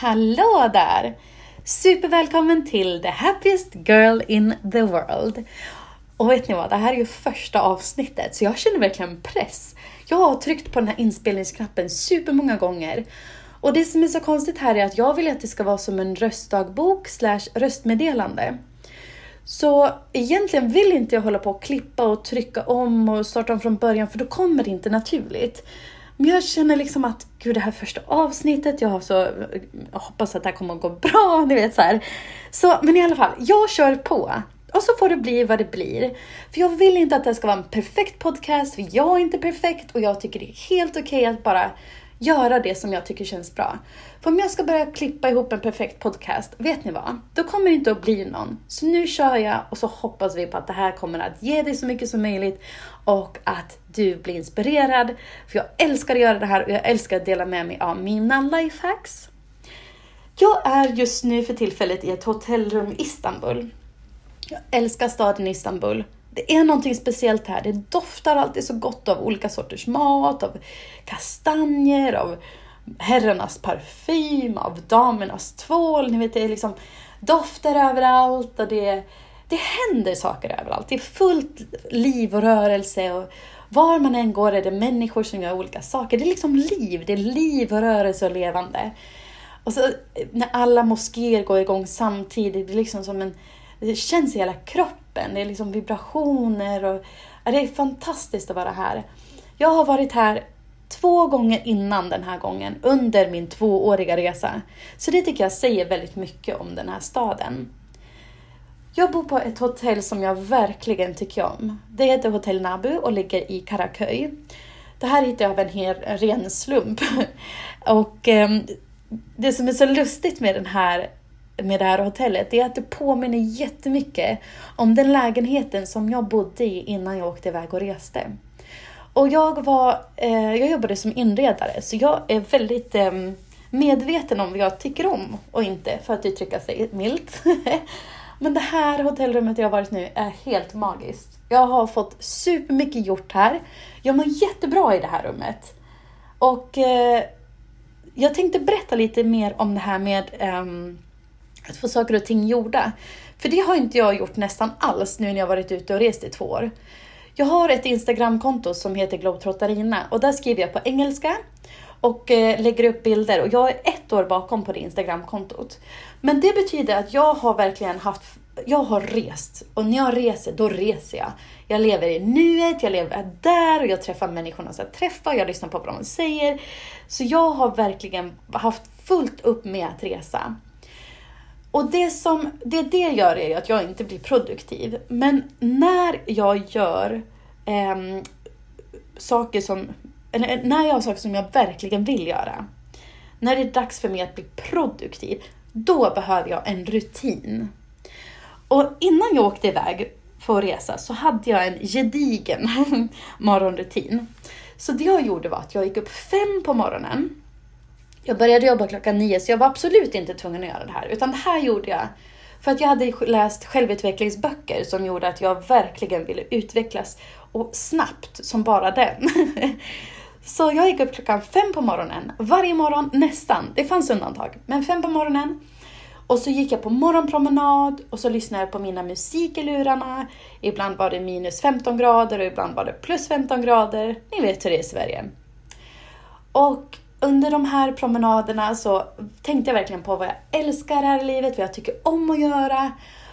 Hallå där! Supervälkommen till The Happiest Girl in the World. Och vet ni vad, det här är ju första avsnittet så jag känner verkligen press. Jag har tryckt på den här inspelningsknappen supermånga gånger. Och det som är så konstigt här är att jag vill att det ska vara som en röstdagbok slash röstmeddelande. Så egentligen vill inte jag hålla på och klippa och trycka om och starta om från början för då kommer det inte naturligt. Men jag känner liksom att gud det här första avsnittet, jag, har så, jag hoppas att det här kommer att gå bra, ni vet så här. Så, men i alla fall, jag kör på. Och så får det bli vad det blir. För jag vill inte att det ska vara en perfekt podcast, för jag är inte perfekt och jag tycker det är helt okej okay att bara göra det som jag tycker känns bra. För om jag ska börja klippa ihop en perfekt podcast, vet ni vad? Då kommer det inte att bli någon. Så nu kör jag och så hoppas vi på att det här kommer att ge dig så mycket som möjligt och att du blir inspirerad. För jag älskar att göra det här och jag älskar att dela med mig av mina lifehacks. Jag är just nu för tillfället i ett hotellrum i Istanbul. Jag älskar staden Istanbul. Det är någonting speciellt här. Det doftar alltid så gott av olika sorters mat, av kastanjer, av herrarnas parfym, av damernas tvål. Ni vet, det är liksom dofter överallt och det, det händer saker överallt. Det är fullt liv och rörelse. Och var man än går är det människor som gör olika saker. Det är liksom liv. Det är liv och rörelse och levande. Och så när alla moskéer går igång samtidigt, det är liksom som en... Det känns i hela kroppen. Det är liksom vibrationer och... Det är fantastiskt att vara här. Jag har varit här två gånger innan den här gången, under min tvååriga resa. Så det tycker jag säger väldigt mycket om den här staden. Jag bor på ett hotell som jag verkligen tycker om. Det heter Hotell Nabu och ligger i Karaköy. Det här hittade jag av en, hel, en ren slump. och eh, det som är så lustigt med, den här, med det här hotellet är att det påminner jättemycket om den lägenheten som jag bodde i innan jag åkte iväg och reste. Och jag, var, eh, jag jobbade som inredare, så jag är väldigt eh, medveten om vad jag tycker om och inte, för att uttrycka sig milt. Men det här hotellrummet jag har varit nu är helt magiskt. Jag har fått supermycket gjort här. Jag mår jättebra i det här rummet. Och eh, jag tänkte berätta lite mer om det här med um, att få saker och ting gjorda. För det har inte jag gjort nästan alls nu när jag varit ute och rest i två år. Jag har ett Instagramkonto som heter Globetrottarina och där skriver jag på engelska och eh, lägger upp bilder och jag är ett år bakom på det Instagramkontot. Men det betyder att jag har verkligen haft, jag har rest och när jag reser, då reser jag. Jag lever i nuet, jag lever där och jag träffar människorna som jag träffar, jag lyssnar på vad de säger. Så jag har verkligen haft fullt upp med att resa. Och det som det, det gör är att jag inte blir produktiv. Men när jag gör eh, saker som, eller när jag har saker som jag verkligen vill göra, när det är dags för mig att bli produktiv, då behöver jag en rutin. Och innan jag åkte iväg för att resa så hade jag en gedigen morgonrutin. Så det jag gjorde var att jag gick upp fem på morgonen jag började jobba klockan nio, så jag var absolut inte tvungen att göra det här. Utan det här gjorde jag för att jag hade läst självutvecklingsböcker som gjorde att jag verkligen ville utvecklas och snabbt som bara den. Så jag gick upp klockan fem på morgonen, varje morgon nästan. Det fanns undantag, men fem på morgonen. Och så gick jag på morgonpromenad och så lyssnade jag på mina musik i lurarna. Ibland var det minus 15 grader och ibland var det plus 15 grader. Ni vet hur det är i Sverige. Och under de här promenaderna så tänkte jag verkligen på vad jag älskar här i livet, vad jag tycker om att göra.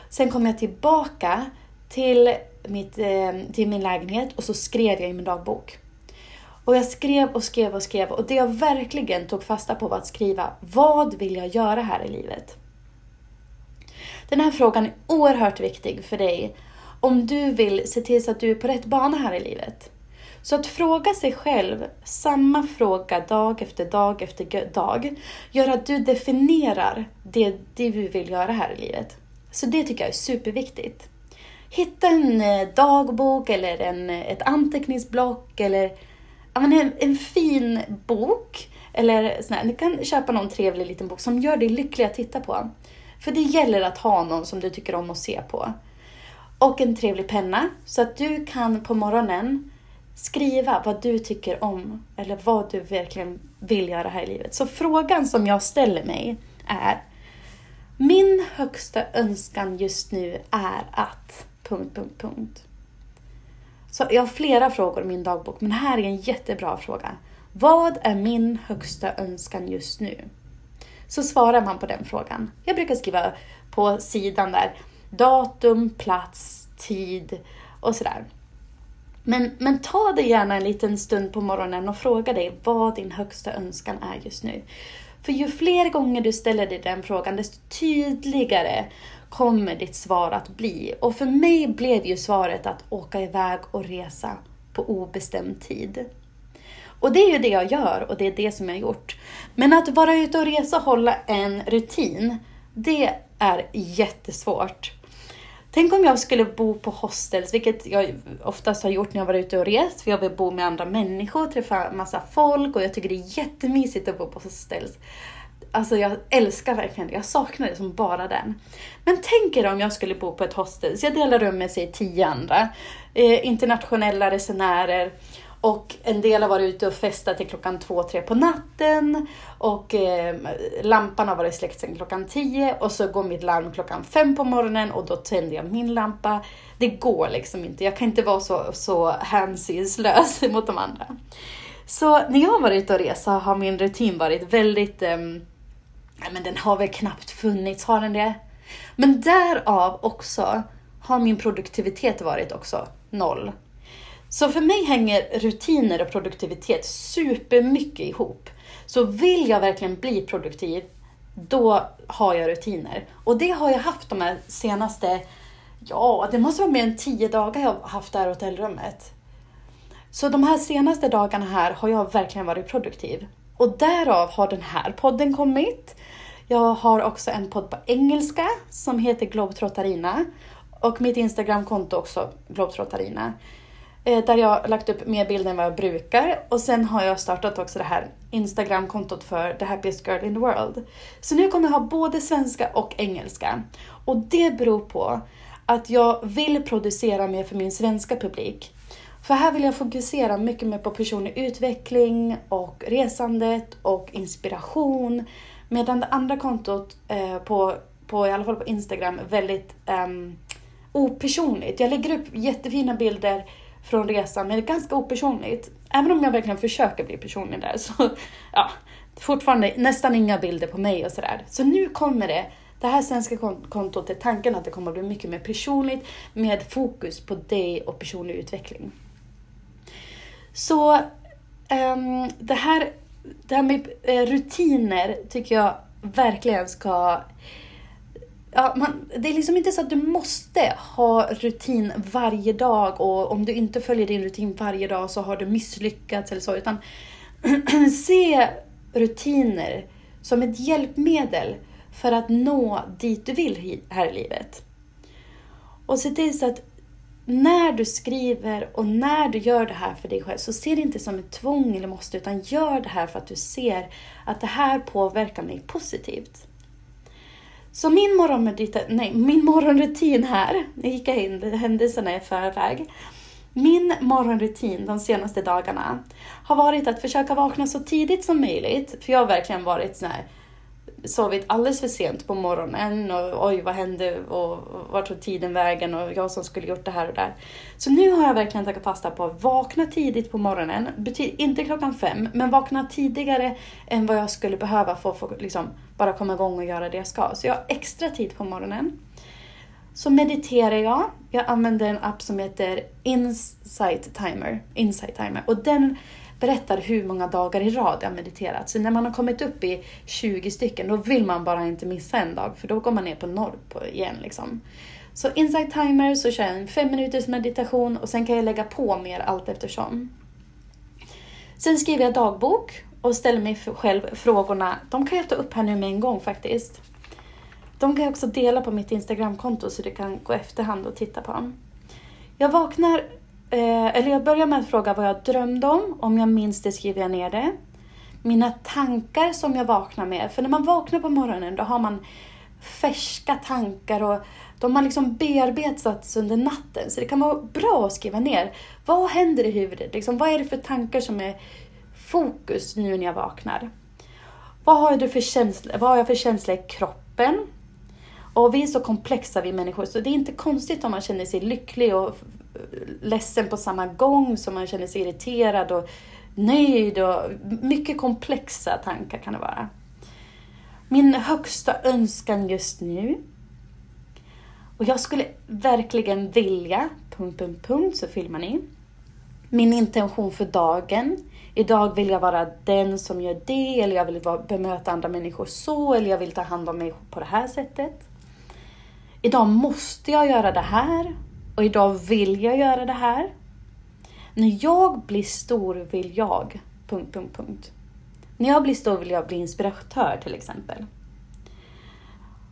Sen kom jag tillbaka till, mitt, eh, till min lägenhet och så skrev jag i min dagbok. Och jag skrev och skrev och skrev och det jag verkligen tog fasta på var att skriva, vad vill jag göra här i livet? Den här frågan är oerhört viktig för dig om du vill se till så att du är på rätt bana här i livet. Så att fråga sig själv samma fråga dag efter dag efter dag gör att du definierar det, det du vill göra här i livet. Så det tycker jag är superviktigt. Hitta en eh, dagbok eller en, ett anteckningsblock eller en, en fin bok. Eller sån här, du kan köpa någon trevlig liten bok som gör dig lycklig att titta på. För det gäller att ha någon som du tycker om att se på. Och en trevlig penna så att du kan på morgonen skriva vad du tycker om eller vad du verkligen vill göra här i livet. Så frågan som jag ställer mig är Min högsta önskan just nu är att... Punkt, punkt, punkt. Så jag har flera frågor i min dagbok, men här är en jättebra fråga. Vad är min högsta önskan just nu? Så svarar man på den frågan. Jag brukar skriva på sidan där datum, plats, tid och sådär. Men, men ta dig gärna en liten stund på morgonen och fråga dig vad din högsta önskan är just nu. För ju fler gånger du ställer dig den frågan, desto tydligare kommer ditt svar att bli. Och för mig blev ju svaret att åka iväg och resa på obestämd tid. Och det är ju det jag gör och det är det som jag har gjort. Men att vara ute och resa och hålla en rutin, det är jättesvårt. Tänk om jag skulle bo på hostels, vilket jag oftast har gjort när jag varit ute och rest, för jag vill bo med andra människor, träffa massa folk och jag tycker det är jättemysigt att bo på hostels. Alltså jag älskar verkligen det, jag saknar det som bara den. Men tänk er om jag skulle bo på ett hostels, jag delar rum med sig tio andra, eh, internationella resenärer och en del har varit ute och festat till klockan två, tre på natten. Och eh, lampan har varit släckt sedan klockan tio. Och så går mitt larm klockan fem på morgonen och då tänder jag min lampa. Det går liksom inte. Jag kan inte vara så, så hänsynslös mot de andra. Så när jag har varit ute och resa har min rutin varit väldigt... Eh, men den har väl knappt funnits, har den det? Men därav också har min produktivitet varit också noll. Så för mig hänger rutiner och produktivitet supermycket ihop. Så vill jag verkligen bli produktiv, då har jag rutiner. Och det har jag haft de här senaste, ja, det måste vara mer än tio dagar jag har haft det här hotellrummet. Så de här senaste dagarna här har jag verkligen varit produktiv. Och därav har den här podden kommit. Jag har också en podd på engelska som heter Globetrottarina. Och mitt Instagramkonto också, Globetrottarina. Eh, där jag har lagt upp mer bilder än vad jag brukar. Och sen har jag startat också det här Instagram-kontot för The Happiest Girl in the World. Så nu kommer jag ha både svenska och engelska. Och det beror på att jag vill producera mer för min svenska publik. För här vill jag fokusera mycket mer på personlig utveckling och resandet och inspiration. Medan det andra kontot eh, på, på, i alla fall på Instagram, är väldigt eh, opersonligt. Jag lägger upp jättefina bilder från resan, men det är ganska opersonligt. Även om jag verkligen försöker bli personlig där, så ja, fortfarande nästan inga bilder på mig och sådär. Så nu kommer det, det här svenska kontot är tanken att det kommer att bli mycket mer personligt med fokus på dig och personlig utveckling. Så um, det, här, det här med eh, rutiner tycker jag verkligen ska Ja, man, det är liksom inte så att du måste ha rutin varje dag och om du inte följer din rutin varje dag så har du misslyckats eller så. Utan se rutiner som ett hjälpmedel för att nå dit du vill här i livet. Och se till så att när du skriver och när du gör det här för dig själv så se det inte som ett tvång eller måste utan gör det här för att du ser att det här påverkar mig positivt. Så min, nej, min morgonrutin här, nu gick jag in händelserna i förväg. Min morgonrutin de senaste dagarna har varit att försöka vakna så tidigt som möjligt. För jag har verkligen varit sån här, sovit alldeles för sent på morgonen och oj vad hände och vart tog tiden vägen och jag som skulle gjort det här och där. Så nu har jag verkligen tagit fasta på att vakna tidigt på morgonen. Bety inte klockan fem, men vakna tidigare än vad jag skulle behöva för att få liksom, bara komma igång och göra det jag ska. Så jag har extra tid på morgonen. Så mediterar jag. Jag använder en app som heter Insight Timer. Insight Timer. Och den berättar hur många dagar i rad jag mediterat. Så när man har kommit upp i 20 stycken, då vill man bara inte missa en dag, för då går man ner på noll på igen. Liksom. Så Insight Timer så kör jag en fem minuters meditation och sen kan jag lägga på mer allt eftersom. Sen skriver jag dagbok och ställer mig själv frågorna. De kan jag ta upp här nu med en gång faktiskt. De kan jag också dela på mitt Instagramkonto så du kan gå efterhand och titta på dem. Jag vaknar Eh, eller jag börjar med att fråga vad jag drömde om. Om jag minns det skriver jag ner det. Mina tankar som jag vaknar med. För när man vaknar på morgonen då har man färska tankar och de har liksom bearbetats under natten. Så det kan vara bra att skriva ner. Vad händer i huvudet? Liksom, vad är det för tankar som är fokus nu när jag vaknar? Vad har, du för känsla, vad har jag för känsla i kroppen? Och vi är så komplexa vi människor, så det är inte konstigt om man känner sig lycklig och ledsen på samma gång, som man känner sig irriterad och nöjd och mycket komplexa tankar kan det vara. Min högsta önskan just nu och jag skulle verkligen vilja, punkt, punkt, punkt, så filmar ni. Min intention för dagen. Idag vill jag vara den som gör det, eller jag vill bemöta andra människor så, eller jag vill ta hand om mig på det här sättet. Idag måste jag göra det här, och idag vill jag göra det här. När jag blir stor vill jag... Punkt, punkt, punkt. När jag blir stor vill jag bli inspiratör till exempel.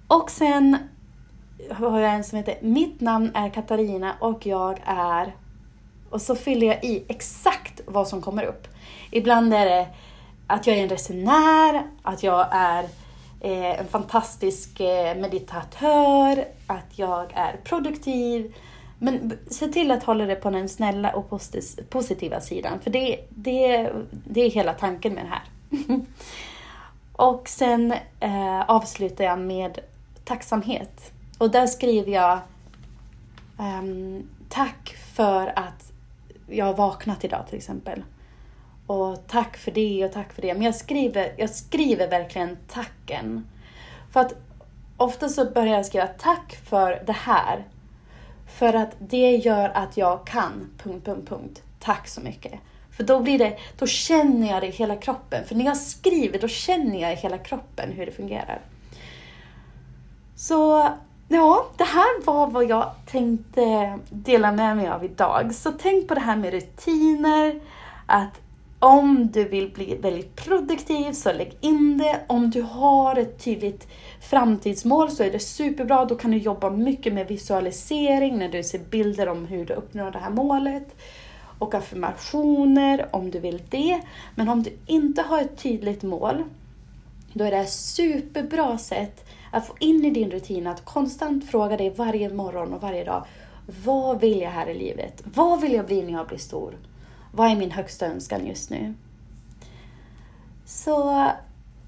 Och sen har jag en som heter Mitt namn är Katarina och jag är... Och så fyller jag i exakt vad som kommer upp. Ibland är det att jag är en resenär, att jag är eh, en fantastisk eh, meditatör, att jag är produktiv. Men se till att hålla det på den snälla och positiva sidan, för det, det, det är hela tanken med det här. och sen eh, avslutar jag med tacksamhet. Och där skriver jag um, Tack för att jag har vaknat idag till exempel. Och tack för det och tack för det. Men jag skriver, jag skriver verkligen tacken. För att ofta så börjar jag skriva tack för det här. För att det gör att jag kan... Punkt, punkt, punkt. Tack så mycket. För då blir det, då känner jag det i hela kroppen. För när jag skriver, då känner jag i hela kroppen hur det fungerar. Så ja, det här var vad jag tänkte dela med mig av idag. Så tänk på det här med rutiner, att om du vill bli väldigt produktiv så lägg in det. Om du har ett tydligt framtidsmål så är det superbra. Då kan du jobba mycket med visualisering när du ser bilder om hur du uppnår det här målet. Och affirmationer om du vill det. Men om du inte har ett tydligt mål, då är det ett superbra sätt att få in i din rutin att konstant fråga dig varje morgon och varje dag. Vad vill jag här i livet? Vad vill jag bli när jag blir stor? Vad är min högsta önskan just nu? Så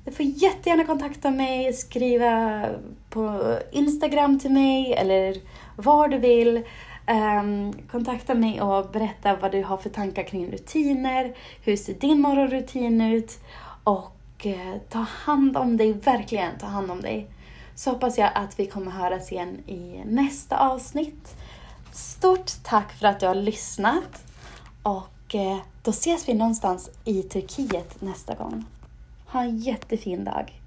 du får jättegärna kontakta mig, skriva på Instagram till mig eller var du vill. Um, kontakta mig och berätta vad du har för tankar kring rutiner. Hur ser din morgonrutin ut? Och uh, ta hand om dig, verkligen ta hand om dig. Så hoppas jag att vi kommer höras igen i nästa avsnitt. Stort tack för att du har lyssnat och och då ses vi någonstans i Turkiet nästa gång. Ha en jättefin dag!